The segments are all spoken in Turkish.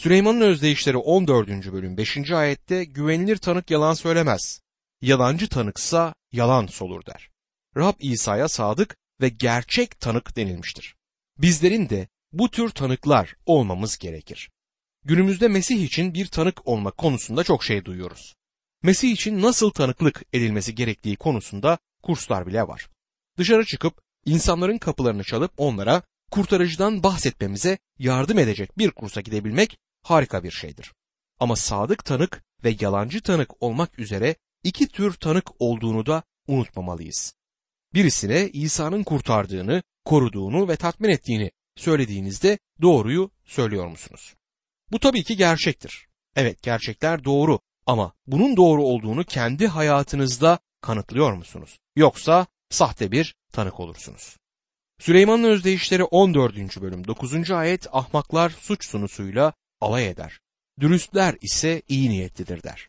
Süleyman'ın özdeyişleri 14. bölüm 5. ayette güvenilir tanık yalan söylemez. Yalancı tanıksa yalan solur der. Rab İsa'ya sadık ve gerçek tanık denilmiştir. Bizlerin de bu tür tanıklar olmamız gerekir. Günümüzde Mesih için bir tanık olmak konusunda çok şey duyuyoruz. Mesih için nasıl tanıklık edilmesi gerektiği konusunda kurslar bile var. Dışarı çıkıp insanların kapılarını çalıp onlara kurtarıcıdan bahsetmemize yardım edecek bir kursa gidebilmek harika bir şeydir. Ama sadık tanık ve yalancı tanık olmak üzere iki tür tanık olduğunu da unutmamalıyız. Birisine İsa'nın kurtardığını, koruduğunu ve tatmin ettiğini söylediğinizde doğruyu söylüyor musunuz? Bu tabii ki gerçektir. Evet gerçekler doğru ama bunun doğru olduğunu kendi hayatınızda kanıtlıyor musunuz? Yoksa sahte bir tanık olursunuz. Süleyman'ın özdeyişleri 14. bölüm 9. ayet ahmaklar suç sunusuyla alay eder. Dürüstler ise iyi niyetlidir der.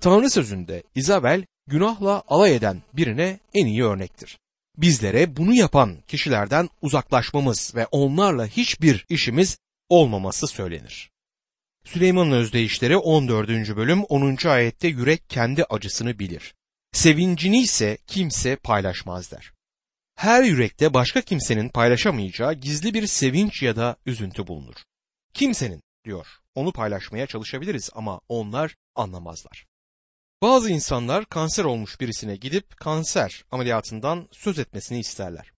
Tanrı sözünde İzabel günahla alay eden birine en iyi örnektir. Bizlere bunu yapan kişilerden uzaklaşmamız ve onlarla hiçbir işimiz olmaması söylenir. Süleyman'ın özdeyişleri 14. bölüm 10. ayette yürek kendi acısını bilir. Sevincini ise kimse paylaşmaz der. Her yürekte başka kimsenin paylaşamayacağı gizli bir sevinç ya da üzüntü bulunur. Kimsenin diyor. Onu paylaşmaya çalışabiliriz ama onlar anlamazlar. Bazı insanlar kanser olmuş birisine gidip kanser ameliyatından söz etmesini isterler.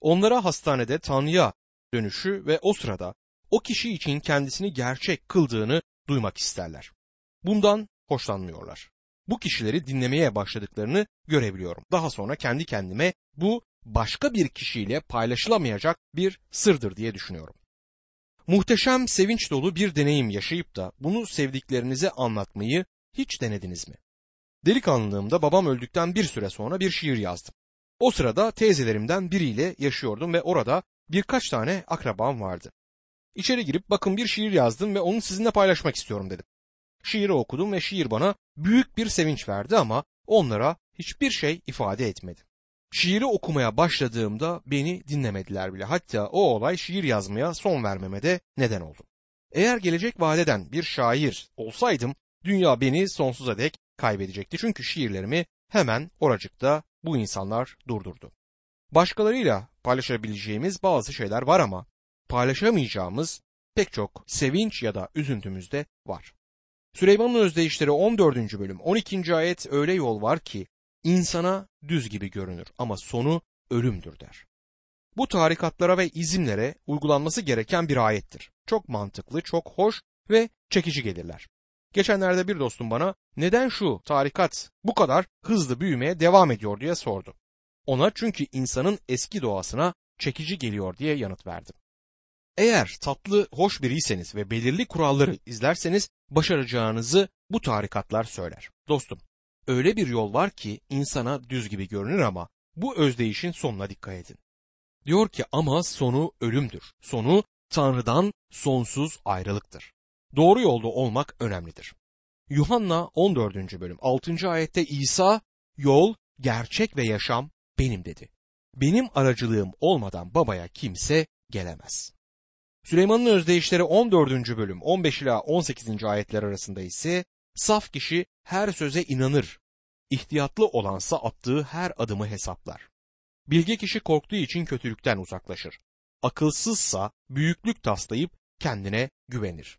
Onlara hastanede Tanrı'ya dönüşü ve o sırada o kişi için kendisini gerçek kıldığını duymak isterler. Bundan hoşlanmıyorlar. Bu kişileri dinlemeye başladıklarını görebiliyorum. Daha sonra kendi kendime bu başka bir kişiyle paylaşılamayacak bir sırdır diye düşünüyorum. Muhteşem sevinç dolu bir deneyim yaşayıp da bunu sevdiklerinize anlatmayı hiç denediniz mi? Delikanlılığımda babam öldükten bir süre sonra bir şiir yazdım. O sırada teyzelerimden biriyle yaşıyordum ve orada birkaç tane akrabam vardı. İçeri girip bakın bir şiir yazdım ve onu sizinle paylaşmak istiyorum dedim. Şiiri okudum ve şiir bana büyük bir sevinç verdi ama onlara hiçbir şey ifade etmedi. Şiiri okumaya başladığımda beni dinlemediler bile. Hatta o olay şiir yazmaya son vermeme de neden oldu. Eğer gelecek vadeden bir şair olsaydım dünya beni sonsuza dek kaybedecekti. Çünkü şiirlerimi hemen oracıkta bu insanlar durdurdu. Başkalarıyla paylaşabileceğimiz bazı şeyler var ama paylaşamayacağımız pek çok sevinç ya da üzüntümüz de var. Süleyman'ın özdeyişleri 14. bölüm 12. ayet öyle yol var ki insana düz gibi görünür ama sonu ölümdür der. Bu tarikatlara ve izimlere uygulanması gereken bir ayettir. Çok mantıklı, çok hoş ve çekici gelirler. Geçenlerde bir dostum bana neden şu tarikat bu kadar hızlı büyümeye devam ediyor diye sordu. Ona çünkü insanın eski doğasına çekici geliyor diye yanıt verdim. Eğer tatlı, hoş biriyseniz ve belirli kuralları izlerseniz başaracağınızı bu tarikatlar söyler. Dostum, öyle bir yol var ki insana düz gibi görünür ama bu özdeyişin sonuna dikkat edin. Diyor ki ama sonu ölümdür. Sonu Tanrı'dan sonsuz ayrılıktır. Doğru yolda olmak önemlidir. Yuhanna 14. bölüm 6. ayette İsa yol, gerçek ve yaşam benim dedi. Benim aracılığım olmadan babaya kimse gelemez. Süleyman'ın özdeyişleri 14. bölüm 15 ila 18. ayetler arasında ise saf kişi her söze inanır. İhtiyatlı olansa attığı her adımı hesaplar. Bilge kişi korktuğu için kötülükten uzaklaşır. Akılsızsa büyüklük taslayıp kendine güvenir.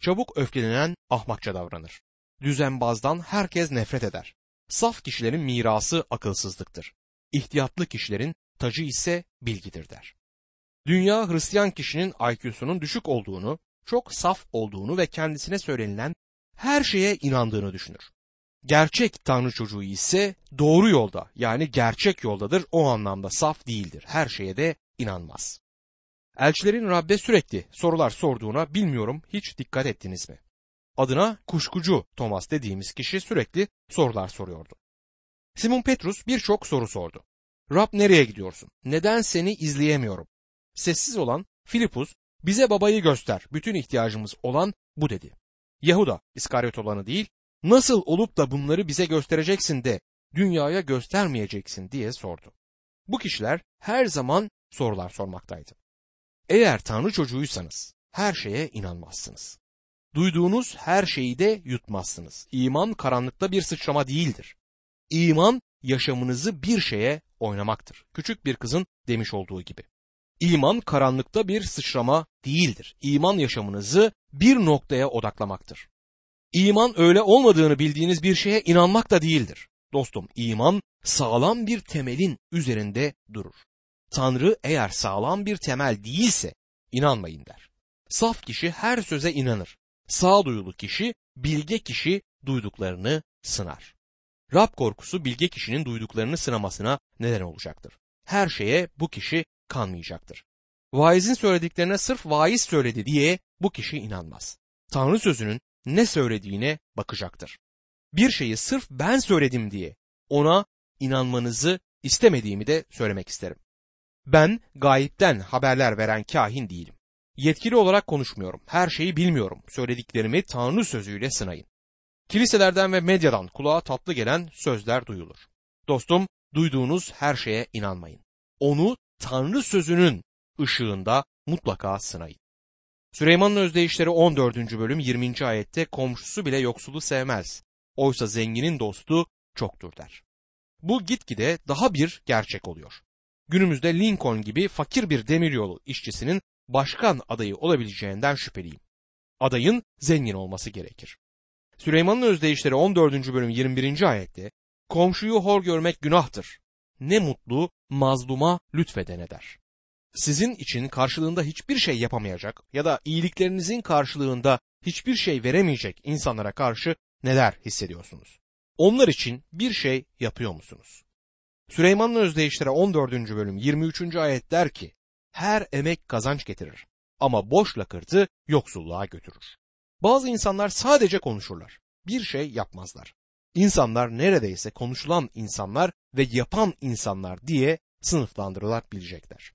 Çabuk öfkelenen ahmakça davranır. Düzenbazdan herkes nefret eder. Saf kişilerin mirası akılsızlıktır. İhtiyatlı kişilerin tacı ise bilgidir der. Dünya Hristiyan kişinin IQ'sunun düşük olduğunu, çok saf olduğunu ve kendisine söylenilen her şeye inandığını düşünür. Gerçek Tanrı çocuğu ise doğru yolda yani gerçek yoldadır o anlamda saf değildir. Her şeye de inanmaz. Elçilerin Rab'be sürekli sorular sorduğuna bilmiyorum hiç dikkat ettiniz mi? Adına kuşkucu Thomas dediğimiz kişi sürekli sorular soruyordu. Simon Petrus birçok soru sordu. Rab nereye gidiyorsun? Neden seni izleyemiyorum? Sessiz olan Filipus bize babayı göster. Bütün ihtiyacımız olan bu dedi. Yahuda İskaryot olanı değil, nasıl olup da bunları bize göstereceksin de dünyaya göstermeyeceksin diye sordu. Bu kişiler her zaman sorular sormaktaydı. Eğer Tanrı çocuğuysanız her şeye inanmazsınız. Duyduğunuz her şeyi de yutmazsınız. İman karanlıkta bir sıçrama değildir. İman yaşamınızı bir şeye oynamaktır. Küçük bir kızın demiş olduğu gibi. İman karanlıkta bir sıçrama değildir. İman yaşamınızı bir noktaya odaklamaktır. İman öyle olmadığını bildiğiniz bir şeye inanmak da değildir. Dostum, iman sağlam bir temelin üzerinde durur. Tanrı eğer sağlam bir temel değilse inanmayın der. Saf kişi her söze inanır. Sağduyulu kişi, bilge kişi duyduklarını sınar. Rab korkusu bilge kişinin duyduklarını sınamasına neden olacaktır. Her şeye bu kişi kanmayacaktır. Vaizin söylediklerine sırf vaiz söyledi diye bu kişi inanmaz. Tanrı sözünün ne söylediğine bakacaktır. Bir şeyi sırf ben söyledim diye ona inanmanızı istemediğimi de söylemek isterim. Ben gayipten haberler veren kahin değilim. Yetkili olarak konuşmuyorum. Her şeyi bilmiyorum. Söylediklerimi Tanrı sözüyle sınayın. Kiliselerden ve medyadan kulağa tatlı gelen sözler duyulur. Dostum, duyduğunuz her şeye inanmayın. Onu Tanrı sözünün ışığında mutlaka sınayın. Süleyman'ın özdeyişleri 14. bölüm 20. ayette komşusu bile yoksulu sevmez. Oysa zenginin dostu çoktur der. Bu gitgide daha bir gerçek oluyor. Günümüzde Lincoln gibi fakir bir demiryolu işçisinin başkan adayı olabileceğinden şüpheliyim. Adayın zengin olması gerekir. Süleyman'ın özdeyişleri 14. bölüm 21. ayette komşuyu hor görmek günahtır. Ne mutlu mazluma lütfedene der. Sizin için karşılığında hiçbir şey yapamayacak ya da iyiliklerinizin karşılığında hiçbir şey veremeyecek insanlara karşı neler hissediyorsunuz? Onlar için bir şey yapıyor musunuz? Süleyman'ın özdeyişleri 14. bölüm 23. ayet der ki, her emek kazanç getirir ama boş lakırtı yoksulluğa götürür. Bazı insanlar sadece konuşurlar, bir şey yapmazlar. İnsanlar neredeyse konuşulan insanlar ve yapan insanlar diye sınıflandırılabilecekler.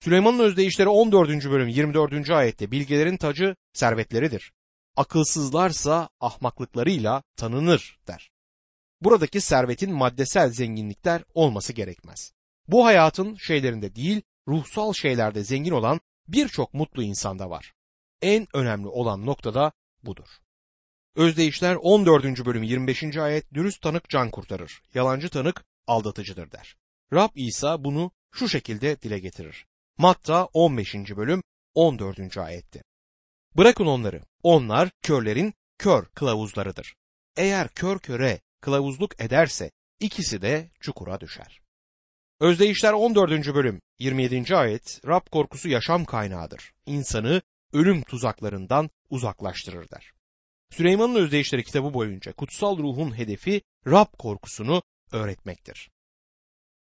Süleyman'ın özdeyişleri 14. bölüm 24. ayette bilgelerin tacı servetleridir. Akılsızlarsa ahmaklıklarıyla tanınır der. Buradaki servetin maddesel zenginlikler olması gerekmez. Bu hayatın şeylerinde değil, ruhsal şeylerde zengin olan birçok mutlu insanda var. En önemli olan nokta da budur. Özdeyişler 14. bölüm 25. ayet dürüst tanık can kurtarır, yalancı tanık aldatıcıdır der. Rab İsa bunu şu şekilde dile getirir. Matta 15. bölüm 14. ayette. Bırakın onları, onlar körlerin kör kılavuzlarıdır. Eğer kör köre kılavuzluk ederse ikisi de çukura düşer. Özdeyişler 14. bölüm 27. ayet Rab korkusu yaşam kaynağıdır. İnsanı ölüm tuzaklarından uzaklaştırır der. Süleyman'ın özdeyişleri kitabı boyunca kutsal ruhun hedefi Rab korkusunu öğretmektir.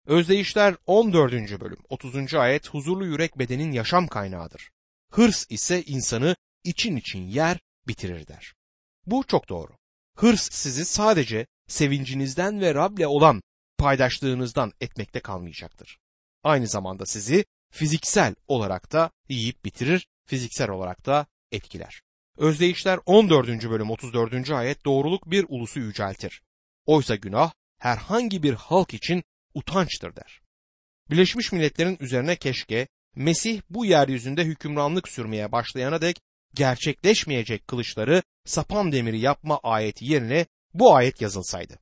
Özdeyişler 14. bölüm 30. ayet huzurlu yürek bedenin yaşam kaynağıdır. Hırs ise insanı için için yer bitirir der. Bu çok doğru. Hırs sizi sadece sevincinizden ve Rab'le olan paydaşlığınızdan etmekte kalmayacaktır. Aynı zamanda sizi fiziksel olarak da yiyip bitirir, fiziksel olarak da etkiler. Özdeyişler 14. bölüm 34. ayet doğruluk bir ulusu yüceltir. Oysa günah herhangi bir halk için utançtır der. Birleşmiş Milletler'in üzerine keşke Mesih bu yeryüzünde hükümranlık sürmeye başlayana dek gerçekleşmeyecek kılıçları sapan demiri yapma ayeti yerine bu ayet yazılsaydı.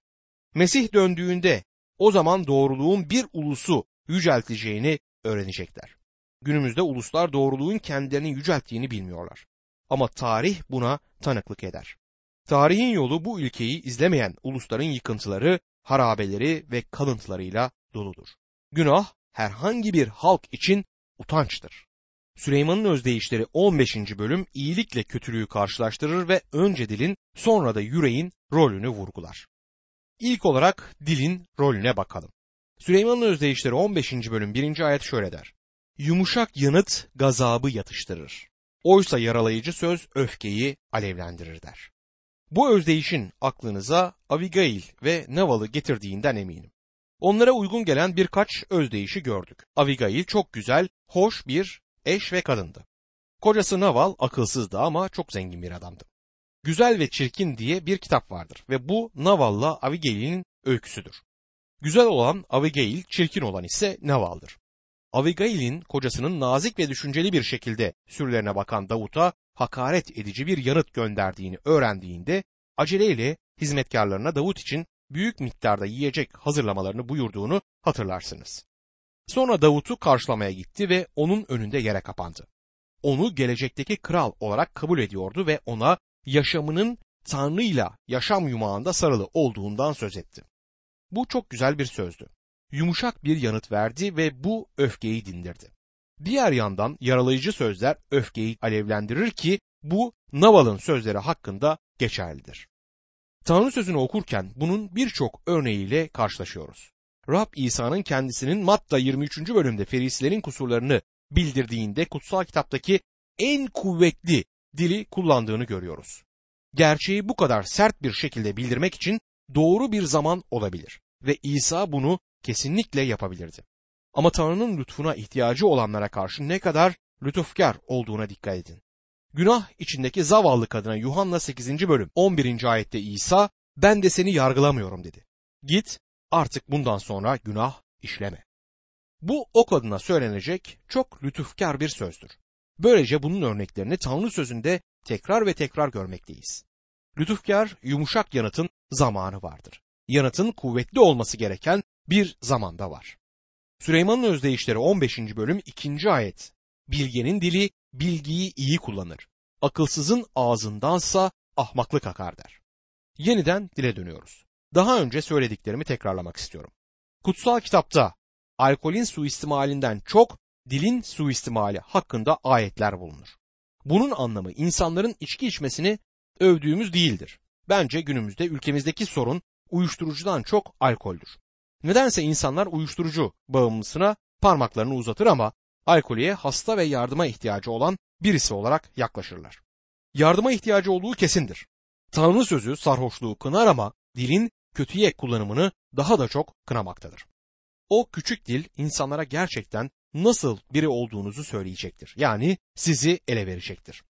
Mesih döndüğünde o zaman doğruluğun bir ulusu yücelteceğini öğrenecekler. Günümüzde uluslar doğruluğun kendilerini yücelttiğini bilmiyorlar. Ama tarih buna tanıklık eder. Tarihin yolu bu ülkeyi izlemeyen ulusların yıkıntıları, harabeleri ve kalıntılarıyla doludur. Günah herhangi bir halk için utançtır. Süleyman'ın özdeyişleri 15. bölüm iyilikle kötülüğü karşılaştırır ve önce dilin sonra da yüreğin rolünü vurgular. İlk olarak dilin rolüne bakalım. Süleyman'ın özdeyişleri 15. bölüm 1. ayet şöyle der. Yumuşak yanıt gazabı yatıştırır. Oysa yaralayıcı söz öfkeyi alevlendirir der. Bu özdeyişin aklınıza Abigail ve Naval'ı getirdiğinden eminim. Onlara uygun gelen birkaç özdeyişi gördük. Abigail çok güzel, hoş bir eş ve kadındı. Kocası Naval akılsızdı ama çok zengin bir adamdı. Güzel ve Çirkin diye bir kitap vardır ve bu Naval'la Abigail'in öyküsüdür. Güzel olan Abigail, çirkin olan ise Naval'dır. Abigail'in kocasının nazik ve düşünceli bir şekilde sürülerine bakan Davut'a hakaret edici bir yanıt gönderdiğini öğrendiğinde aceleyle hizmetkarlarına Davut için büyük miktarda yiyecek hazırlamalarını buyurduğunu hatırlarsınız. Sonra Davut'u karşılamaya gitti ve onun önünde yere kapandı. Onu gelecekteki kral olarak kabul ediyordu ve ona yaşamının Tanrı'yla yaşam yumağında sarılı olduğundan söz etti. Bu çok güzel bir sözdü. Yumuşak bir yanıt verdi ve bu öfkeyi dindirdi. Diğer yandan yaralayıcı sözler öfkeyi alevlendirir ki bu Naval'ın sözleri hakkında geçerlidir. Tanrı sözünü okurken bunun birçok örneğiyle karşılaşıyoruz. Rab İsa'nın kendisinin Matta 23. bölümde Ferislerin kusurlarını bildirdiğinde kutsal kitaptaki en kuvvetli dili kullandığını görüyoruz. Gerçeği bu kadar sert bir şekilde bildirmek için doğru bir zaman olabilir ve İsa bunu kesinlikle yapabilirdi. Ama Tanrı'nın lütfuna ihtiyacı olanlara karşı ne kadar lütufkar olduğuna dikkat edin. Günah içindeki zavallı kadına Yuhanna 8. bölüm 11. ayette İsa ben de seni yargılamıyorum dedi. Git artık bundan sonra günah işleme. Bu o kadına söylenecek çok lütufkar bir sözdür. Böylece bunun örneklerini Tanrı sözünde tekrar ve tekrar görmekteyiz. Lütufkar yumuşak yanıtın zamanı vardır. Yanıtın kuvvetli olması gereken bir zamanda var. Süleyman'ın özdeyişleri 15. bölüm 2. ayet. Bilgenin dili bilgiyi iyi kullanır. Akılsızın ağzındansa ahmaklık akar der. Yeniden dile dönüyoruz. Daha önce söylediklerimi tekrarlamak istiyorum. Kutsal kitapta alkolün suistimalinden çok dilin suistimali hakkında ayetler bulunur. Bunun anlamı insanların içki içmesini övdüğümüz değildir. Bence günümüzde ülkemizdeki sorun uyuşturucudan çok alkoldür. Nedense insanlar uyuşturucu bağımlısına parmaklarını uzatır ama alkolüye hasta ve yardıma ihtiyacı olan birisi olarak yaklaşırlar. Yardıma ihtiyacı olduğu kesindir. Tanrı sözü sarhoşluğu kınar ama dilin kötüye kullanımını daha da çok kınamaktadır. O küçük dil insanlara gerçekten nasıl biri olduğunuzu söyleyecektir. Yani sizi ele verecektir.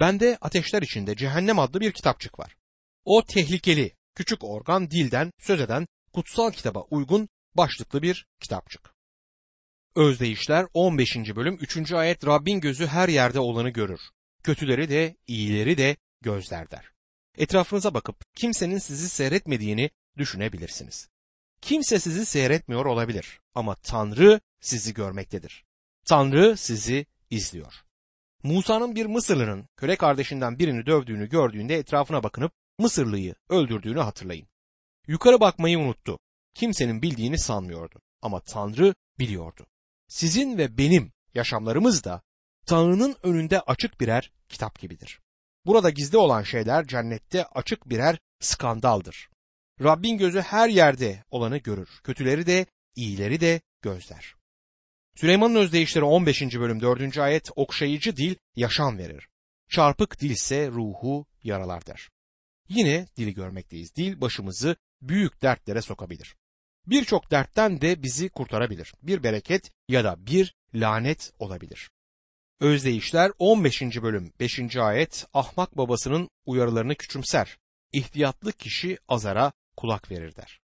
Bende Ateşler içinde Cehennem adlı bir kitapçık var. O tehlikeli, küçük organ dilden söz eden kutsal kitaba uygun başlıklı bir kitapçık. Özdeyişler 15. bölüm 3. ayet Rabbin gözü her yerde olanı görür. Kötüleri de iyileri de gözler der. Etrafınıza bakıp kimsenin sizi seyretmediğini düşünebilirsiniz. Kimse sizi seyretmiyor olabilir ama Tanrı sizi görmektedir. Tanrı sizi izliyor. Musa'nın bir Mısırlı'nın köle kardeşinden birini dövdüğünü gördüğünde etrafına bakınıp Mısırlıyı öldürdüğünü hatırlayın. Yukarı bakmayı unuttu. Kimsenin bildiğini sanmıyordu ama Tanrı biliyordu. Sizin ve benim yaşamlarımız da Tanrı'nın önünde açık birer kitap gibidir. Burada gizli olan şeyler cennette açık birer skandaldır. Rabbin gözü her yerde olanı görür. Kötüleri de, iyileri de gözler. Süleyman'ın özdeyişleri 15. bölüm 4. ayet okşayıcı dil yaşam verir. Çarpık dil ise ruhu yaralar der. Yine dili görmekteyiz. Dil başımızı büyük dertlere sokabilir. Birçok dertten de bizi kurtarabilir. Bir bereket ya da bir lanet olabilir. Özdeyişler 15. bölüm 5. ayet ahmak babasının uyarılarını küçümser. İhtiyatlı kişi azara kulak verir der.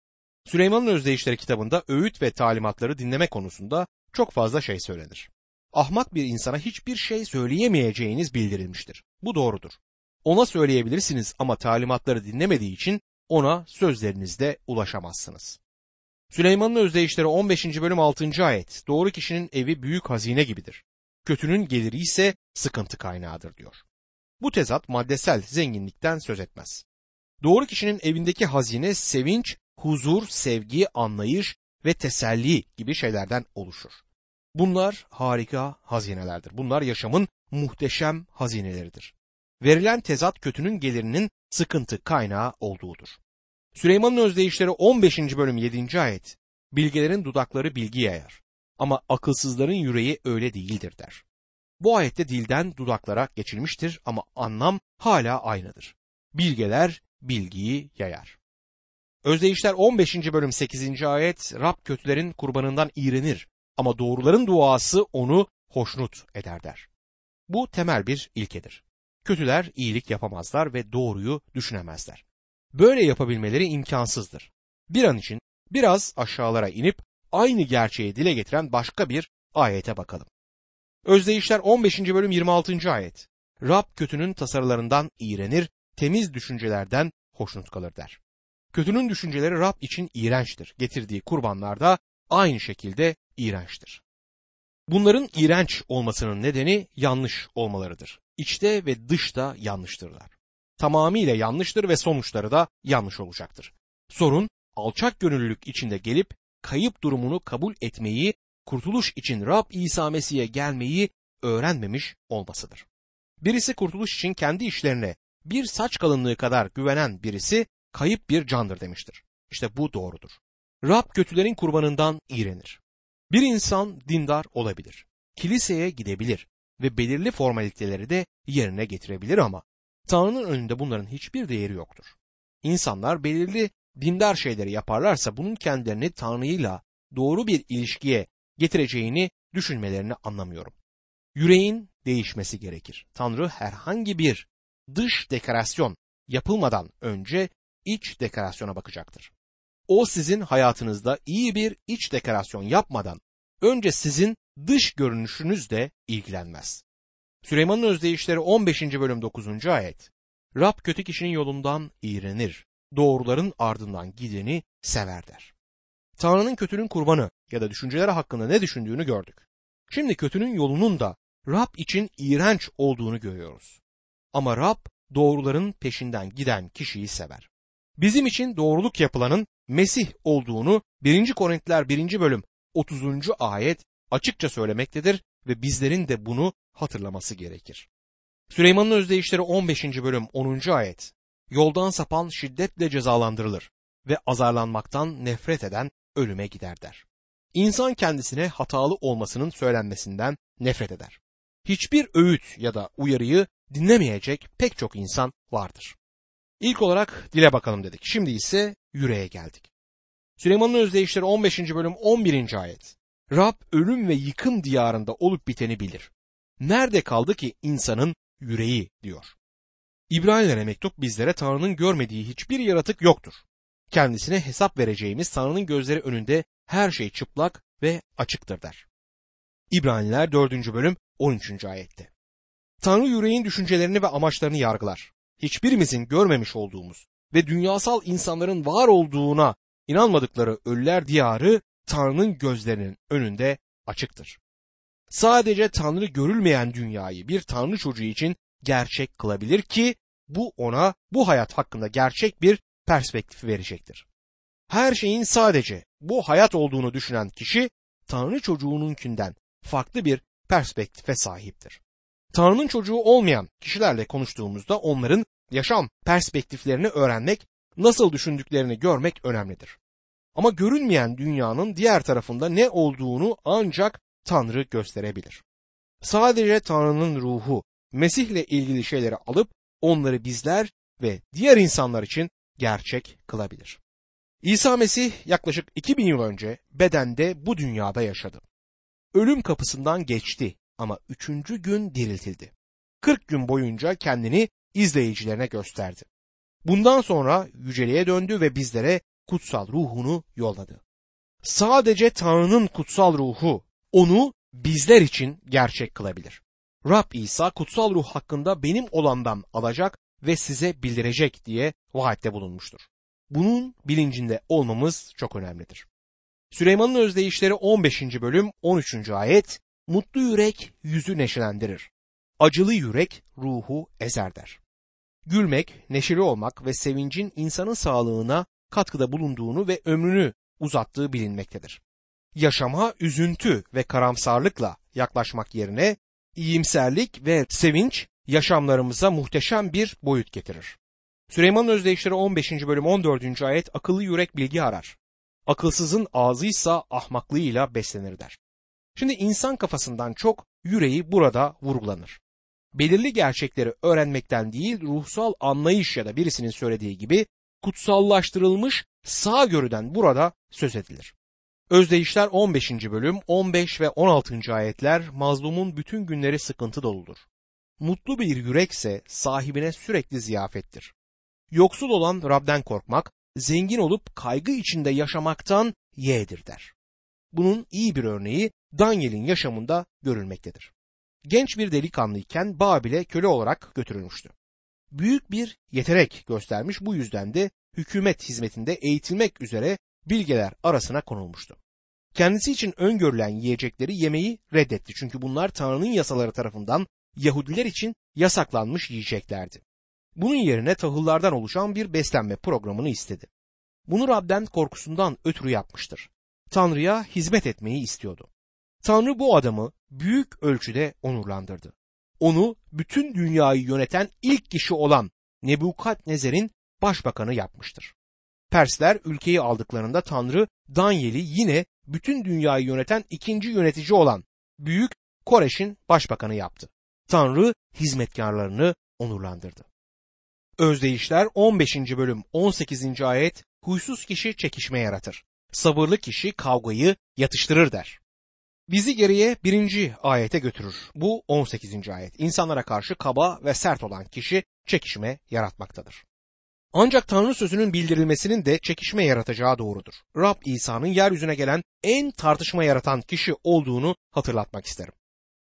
Süleyman'ın Özdeyişleri kitabında öğüt ve talimatları dinleme konusunda çok fazla şey söylenir. Ahmak bir insana hiçbir şey söyleyemeyeceğiniz bildirilmiştir. Bu doğrudur. Ona söyleyebilirsiniz ama talimatları dinlemediği için ona sözlerinizde ulaşamazsınız. Süleyman'ın özdeyişleri 15. bölüm 6. ayet doğru kişinin evi büyük hazine gibidir. Kötünün geliri ise sıkıntı kaynağıdır diyor. Bu tezat maddesel zenginlikten söz etmez. Doğru kişinin evindeki hazine sevinç, huzur, sevgi, anlayış ve teselli gibi şeylerden oluşur. Bunlar harika hazinelerdir. Bunlar yaşamın muhteşem hazineleridir. Verilen tezat kötünün gelirinin sıkıntı kaynağı olduğudur. Süleyman'ın özdeyişleri 15. bölüm 7. ayet. Bilgelerin dudakları bilgi yayar. Ama akılsızların yüreği öyle değildir der. Bu ayette dilden dudaklara geçilmiştir ama anlam hala aynıdır. Bilgeler bilgiyi yayar. Özdeyişler 15. bölüm 8. ayet Rab kötülerin kurbanından iğrenir ama doğruların duası onu hoşnut eder der. Bu temel bir ilkedir. Kötüler iyilik yapamazlar ve doğruyu düşünemezler. Böyle yapabilmeleri imkansızdır. Bir an için biraz aşağılara inip aynı gerçeği dile getiren başka bir ayete bakalım. Özdeyişler 15. bölüm 26. ayet. Rab kötünün tasarılarından iğrenir, temiz düşüncelerden hoşnut kalır der. Kötünün düşünceleri Rab için iğrençtir. Getirdiği kurbanlar da aynı şekilde iğrençtir. Bunların iğrenç olmasının nedeni yanlış olmalarıdır. İçte ve dışta yanlıştırlar. Tamamıyla yanlıştır ve sonuçları da yanlış olacaktır. Sorun alçak gönüllülük içinde gelip kayıp durumunu kabul etmeyi, kurtuluş için Rab İsa Mesih'e gelmeyi öğrenmemiş olmasıdır. Birisi kurtuluş için kendi işlerine bir saç kalınlığı kadar güvenen birisi kayıp bir candır demiştir. İşte bu doğrudur. Rab kötülerin kurbanından iğrenir. Bir insan dindar olabilir, kiliseye gidebilir ve belirli formaliteleri de yerine getirebilir ama Tanrı'nın önünde bunların hiçbir değeri yoktur. İnsanlar belirli dindar şeyleri yaparlarsa bunun kendilerini Tanrı'yla doğru bir ilişkiye getireceğini düşünmelerini anlamıyorum. Yüreğin değişmesi gerekir. Tanrı herhangi bir dış dekorasyon yapılmadan önce iç dekorasyona bakacaktır. O sizin hayatınızda iyi bir iç dekorasyon yapmadan önce sizin dış görünüşünüzle ilgilenmez. Süleyman'ın özdeyişleri 15. bölüm 9. ayet. Rab kötü kişinin yolundan iğrenir, doğruların ardından gideni sever der. Tanrı'nın kötünün kurbanı ya da düşünceleri hakkında ne düşündüğünü gördük. Şimdi kötünün yolunun da Rab için iğrenç olduğunu görüyoruz. Ama Rab doğruların peşinden giden kişiyi sever. Bizim için doğruluk yapılanın Mesih olduğunu 1. Korintiler 1. bölüm 30. ayet açıkça söylemektedir ve bizlerin de bunu hatırlaması gerekir. Süleyman'ın özdeyişleri 15. bölüm 10. ayet Yoldan sapan şiddetle cezalandırılır ve azarlanmaktan nefret eden ölüme gider der. İnsan kendisine hatalı olmasının söylenmesinden nefret eder. Hiçbir öğüt ya da uyarıyı dinlemeyecek pek çok insan vardır. İlk olarak dile bakalım dedik. Şimdi ise yüreğe geldik. Süleyman'ın özdeyişleri 15. bölüm 11. ayet. Rab ölüm ve yıkım diyarında olup biteni bilir. Nerede kaldı ki insanın yüreği diyor. İbraniler'e mektup bizlere Tanrı'nın görmediği hiçbir yaratık yoktur. Kendisine hesap vereceğimiz Tanrı'nın gözleri önünde her şey çıplak ve açıktır der. İbraniler 4. bölüm 13. ayette. Tanrı yüreğin düşüncelerini ve amaçlarını yargılar. Hiçbirimizin görmemiş olduğumuz ve dünyasal insanların var olduğuna inanmadıkları ölüler diyarı Tanrı'nın gözlerinin önünde açıktır. Sadece Tanrı görülmeyen dünyayı bir Tanrı çocuğu için gerçek kılabilir ki bu ona bu hayat hakkında gerçek bir perspektif verecektir. Her şeyin sadece bu hayat olduğunu düşünen kişi Tanrı çocuğununkinden farklı bir perspektife sahiptir. Tanrı'nın çocuğu olmayan kişilerle konuştuğumuzda onların yaşam perspektiflerini öğrenmek, nasıl düşündüklerini görmek önemlidir. Ama görünmeyen dünyanın diğer tarafında ne olduğunu ancak Tanrı gösterebilir. Sadece Tanrı'nın ruhu Mesih'le ilgili şeyleri alıp onları bizler ve diğer insanlar için gerçek kılabilir. İsa Mesih yaklaşık 2000 yıl önce bedende bu dünyada yaşadı. Ölüm kapısından geçti ama üçüncü gün diriltildi. 40 gün boyunca kendini izleyicilerine gösterdi. Bundan sonra yüceliğe döndü ve bizlere kutsal ruhunu yolladı. Sadece Tanrı'nın kutsal ruhu onu bizler için gerçek kılabilir. Rab İsa kutsal ruh hakkında benim olandan alacak ve size bildirecek diye vaatte bulunmuştur. Bunun bilincinde olmamız çok önemlidir. Süleyman'ın özdeyişleri 15. bölüm 13. ayet Mutlu yürek yüzü neşelendirir. Acılı yürek ruhu ezer der. Gülmek, neşeli olmak ve sevincin insanın sağlığına katkıda bulunduğunu ve ömrünü uzattığı bilinmektedir. Yaşama üzüntü ve karamsarlıkla yaklaşmak yerine iyimserlik ve sevinç yaşamlarımıza muhteşem bir boyut getirir. Süleyman Özdeyişleri 15. bölüm 14. ayet akıllı yürek bilgi arar. Akılsızın ağzıysa ahmaklığıyla beslenir der. Şimdi insan kafasından çok yüreği burada vurgulanır. Belirli gerçekleri öğrenmekten değil ruhsal anlayış ya da birisinin söylediği gibi kutsallaştırılmış sağ görüden burada söz edilir. Özdeyişler 15. bölüm 15 ve 16. ayetler mazlumun bütün günleri sıkıntı doludur. Mutlu bir yürekse sahibine sürekli ziyafettir. Yoksul olan Rab'den korkmak, zengin olup kaygı içinde yaşamaktan yeğdir der. Bunun iyi bir örneği Daniel'in yaşamında görülmektedir. genç bir delikanlıyken Babil'e köle olarak götürülmüştü. Büyük bir yetenek göstermiş bu yüzden de hükümet hizmetinde eğitilmek üzere bilgeler arasına konulmuştu. Kendisi için öngörülen yiyecekleri yemeyi reddetti çünkü bunlar Tanrı'nın yasaları tarafından Yahudiler için yasaklanmış yiyeceklerdi. Bunun yerine tahıllardan oluşan bir beslenme programını istedi. Bunu Rab'den korkusundan ötürü yapmıştır. Tanrı'ya hizmet etmeyi istiyordu. Tanrı bu adamı büyük ölçüde onurlandırdı. Onu bütün dünyayı yöneten ilk kişi olan Nebukadnezer'in başbakanı yapmıştır. Persler ülkeyi aldıklarında Tanrı Danyel'i yine bütün dünyayı yöneten ikinci yönetici olan Büyük Koreş'in başbakanı yaptı. Tanrı hizmetkarlarını onurlandırdı. Özdeyişler 15. bölüm 18. ayet huysuz kişi çekişme yaratır. Sabırlı kişi kavgayı yatıştırır der. Bizi geriye birinci ayete götürür. Bu 18. ayet. İnsanlara karşı kaba ve sert olan kişi çekişme yaratmaktadır. Ancak Tanrı sözünün bildirilmesinin de çekişme yaratacağı doğrudur. Rab İsa'nın yeryüzüne gelen en tartışma yaratan kişi olduğunu hatırlatmak isterim.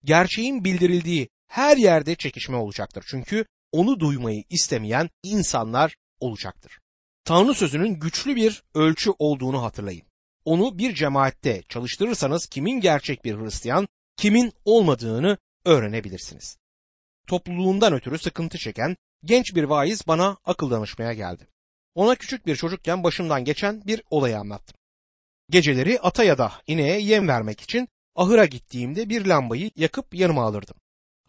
Gerçeğin bildirildiği her yerde çekişme olacaktır. Çünkü onu duymayı istemeyen insanlar olacaktır. Tanrı sözünün güçlü bir ölçü olduğunu hatırlayın. Onu bir cemaatte çalıştırırsanız kimin gerçek bir Hristiyan, kimin olmadığını öğrenebilirsiniz. Topluluğundan ötürü sıkıntı çeken genç bir vaiz bana akıl danışmaya geldi. Ona küçük bir çocukken başımdan geçen bir olayı anlattım. Geceleri ata ya da ineğe yem vermek için ahıra gittiğimde bir lambayı yakıp yanıma alırdım.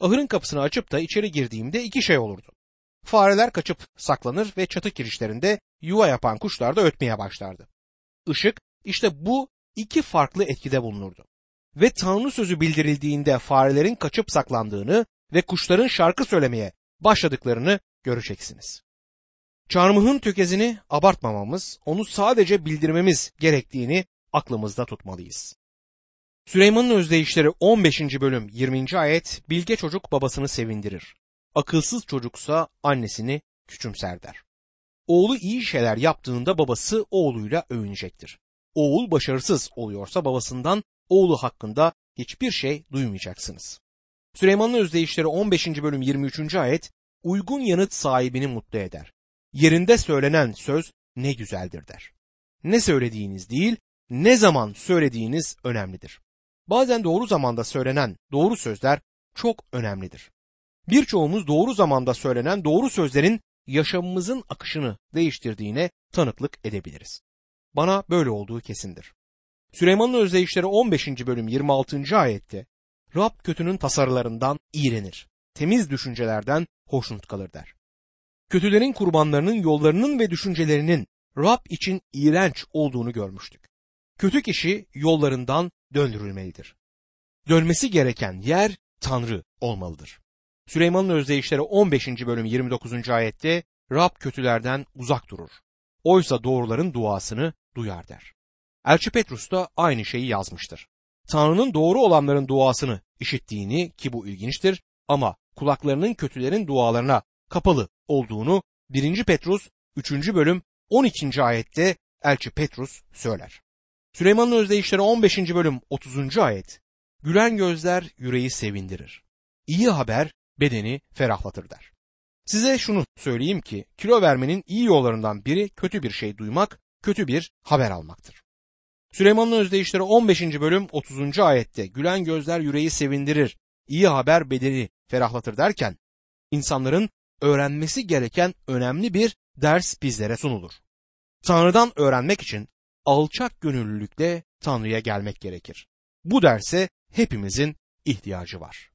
Ahırın kapısını açıp da içeri girdiğimde iki şey olurdu. Fareler kaçıp saklanır ve çatı kirişlerinde yuva yapan kuşlar da ötmeye başlardı. Işık işte bu iki farklı etkide bulunurdu. Ve Tanrı sözü bildirildiğinde farelerin kaçıp saklandığını ve kuşların şarkı söylemeye başladıklarını göreceksiniz. Çarmıhın tökezini abartmamamız, onu sadece bildirmemiz gerektiğini aklımızda tutmalıyız. Süleyman'ın özdeyişleri 15. bölüm 20. ayet bilge çocuk babasını sevindirir. Akılsız çocuksa annesini küçümser der. Oğlu iyi şeyler yaptığında babası oğluyla övünecektir. Oğul başarısız oluyorsa babasından oğlu hakkında hiçbir şey duymayacaksınız. Süleyman'ın özdeyişleri 15. bölüm 23. ayet uygun yanıt sahibini mutlu eder. Yerinde söylenen söz ne güzeldir der. Ne söylediğiniz değil, ne zaman söylediğiniz önemlidir. Bazen doğru zamanda söylenen doğru sözler çok önemlidir. Birçoğumuz doğru zamanda söylenen doğru sözlerin yaşamımızın akışını değiştirdiğine tanıklık edebiliriz. Bana böyle olduğu kesindir. Süleyman'ın özdeyişleri 15. bölüm 26. ayette Rab kötünün tasarılarından iğrenir. Temiz düşüncelerden hoşnut kalır der. Kötülerin kurbanlarının yollarının ve düşüncelerinin Rab için iğrenç olduğunu görmüştük. Kötü kişi yollarından döndürülmelidir. Dönmesi gereken yer Tanrı olmalıdır. Süleyman'ın özdeyişleri 15. bölüm 29. ayette Rab kötülerden uzak durur. Oysa doğruların duasını duyar der. Elçi Petrus da aynı şeyi yazmıştır. Tanrı'nın doğru olanların duasını işittiğini ki bu ilginçtir ama kulaklarının kötülerin dualarına kapalı olduğunu 1. Petrus 3. bölüm 12. ayette Elçi Petrus söyler. Süleyman'ın özdeyişleri 15. bölüm 30. ayet Gülen gözler yüreği sevindirir. İyi haber bedeni ferahlatır der. Size şunu söyleyeyim ki kilo vermenin iyi yollarından biri kötü bir şey duymak, kötü bir haber almaktır. Süleyman'ın özdeyişleri 15. bölüm 30. ayette gülen gözler yüreği sevindirir, iyi haber bedeni ferahlatır derken insanların öğrenmesi gereken önemli bir ders bizlere sunulur. Tanrı'dan öğrenmek için alçak gönüllülükle Tanrı'ya gelmek gerekir. Bu derse hepimizin ihtiyacı var.